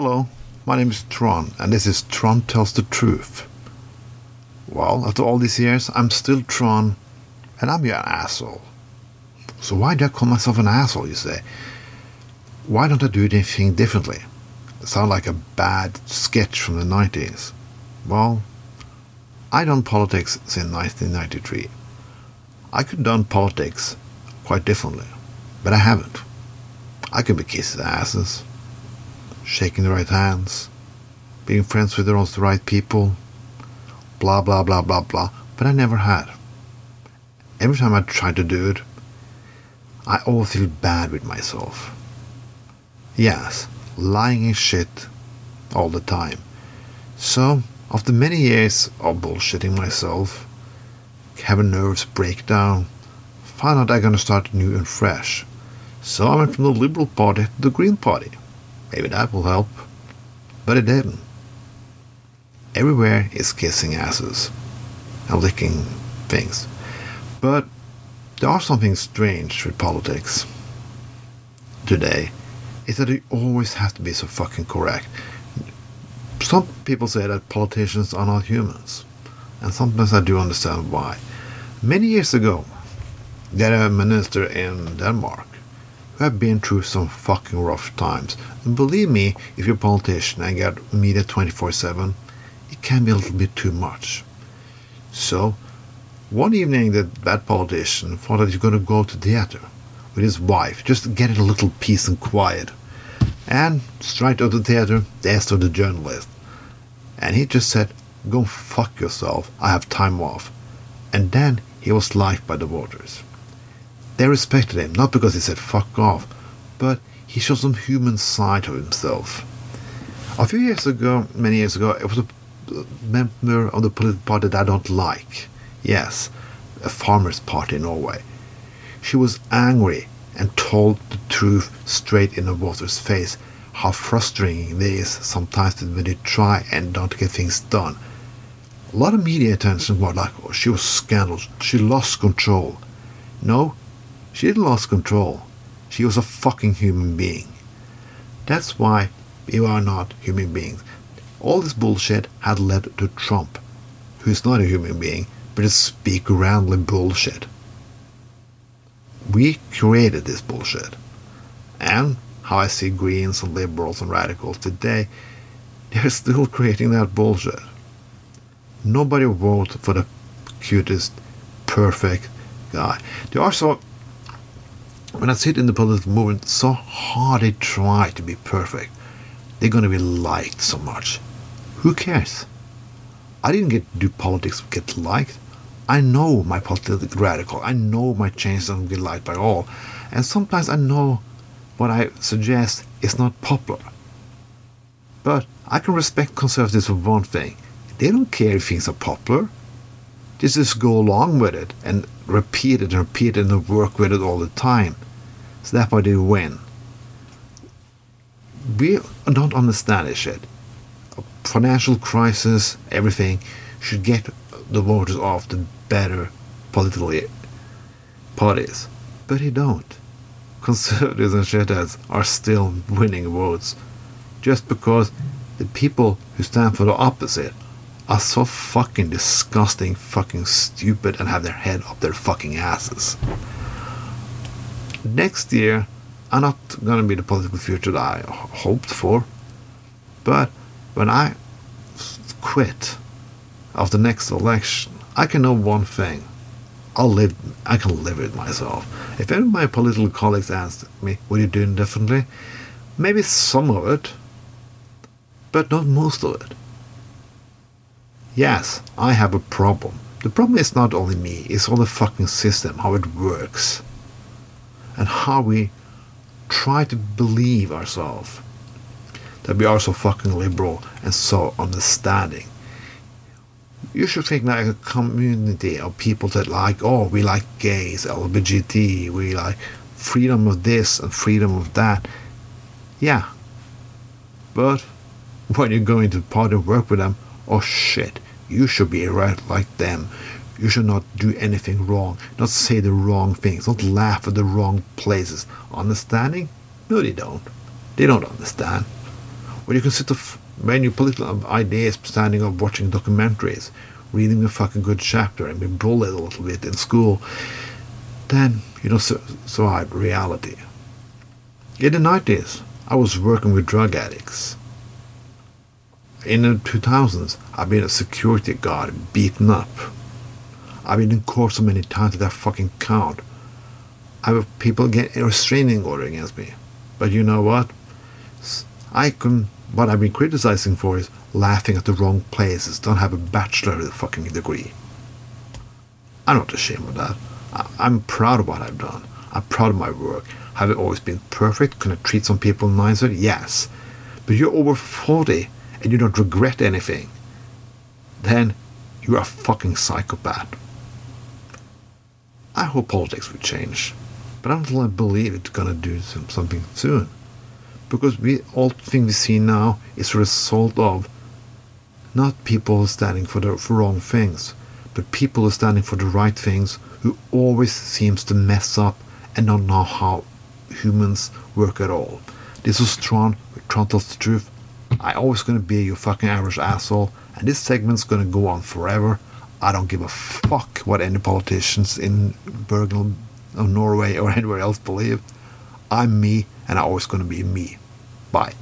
Hello, my name is Tron, and this is Tron Tells the Truth. Well, after all these years, I'm still Tron, and I'm your asshole. So why do I call myself an asshole, you say? Why don't I do anything differently? sound like a bad sketch from the 90s. Well, I done politics since 1993. I could done politics quite differently, but I haven't. I could be kissing asses, shaking the right hands, being friends with the right people, blah blah blah blah blah, but I never had. Every time I tried to do it, I always feel bad with myself. Yes, lying is shit all the time. So, after many years of bullshitting myself, having nerves break down, found out I'm gonna start new and fresh. So I went from the Liberal Party to the Green Party. Maybe that will help. But it didn't. Everywhere is kissing asses and licking things. But there are something strange with politics today is that you always have to be so fucking correct. Some people say that politicians are not humans, and sometimes I do understand why. Many years ago, there was a minister in Denmark who had been through some fucking rough times. And believe me, if you're a politician and get media 24 7, it can be a little bit too much. So, one evening, that, that politician thought that he was going to go to theater with his wife, just to get a little peace and quiet. And straight out of the theater, there stood the journalist. And he just said, Go fuck yourself, I have time off. And then he was life by the waters. They respected him, not because he said fuck off, but he showed some human side of himself. A few years ago, many years ago, it was a member of the political party that I don't like. Yes, a farmer's party in Norway. She was angry and told the truth straight in the water's face how frustrating it is sometimes that when you try and don't get things done. A lot of media attention was like, oh, she was scandalous, she lost control. No, she didn't lose control. She was a fucking human being. That's why you are not human beings. All this bullshit had led to Trump, who is not a human being, but a speak rambling bullshit. We created this bullshit. And how I see Greens and liberals and radicals today, they're still creating that bullshit. Nobody voted for the cutest, perfect guy. There are so when I sit in the political movement, so hard they try to be perfect. They're gonna be liked so much. Who cares? I didn't get to do politics to get liked. I know my political radical. I know my changes don't get liked by all. And sometimes I know what I suggest is not popular. But I can respect conservatives for one thing. They don't care if things are popular. They just go along with it and repeat it and repeat it and work with it all the time. So why they win. We don't understand this shit. A financial crisis, everything should get the voters off the better political parties. But they don't. Conservatives and shitheads are still winning votes just because the people who stand for the opposite are so fucking disgusting, fucking stupid, and have their head up their fucking asses. Next year, I'm not gonna be the political future that I hoped for, but when I quit after next election, I can know one thing. I'll live. I can live with myself. If any of my political colleagues ask me, "What are you doing differently?" Maybe some of it, but not most of it. Yes, I have a problem. The problem is not only me, it's all the fucking system, how it works. And how we try to believe ourselves that we are so fucking liberal and so understanding. You should think like a community of people that like, oh, we like gays, LGBT, we like freedom of this and freedom of that. Yeah. But when you go into the party work with them, oh shit, you should be right like them. You should not do anything wrong, not say the wrong things, not laugh at the wrong places. Understanding? No, they don't. They don't understand. when you can sit when your political ideas standing up watching documentaries, reading a fucking good chapter and be bullied a little bit in school, then you don't su- survive reality. In the 90s, I was working with drug addicts. In the 2000s, I've been a security guard beaten up. I've been in court so many times that I fucking count. I have people get a restraining order against me. But you know what? I can. What I've been criticizing for is laughing at the wrong places. Don't have a bachelor fucking degree. I'm not ashamed of that. I, I'm proud of what I've done. I'm proud of my work. Have I always been perfect? Can I treat some people nicer? Yes. But you're over 40 and you don't regret anything. Then you're a fucking psychopath. I hope politics will change, but I don't really believe it's gonna do some, something soon. Because we all thing we see now is a result of not people standing for the for wrong things, but people are standing for the right things who always seems to mess up and don't know how humans work at all. This is Tron Tron Tells the Truth. I always gonna be your fucking average asshole, and this segment's gonna go on forever. I don't give a fuck what any politicians in Bergen or Norway or anywhere else believe. I'm me, and I'm always gonna be me. Bye.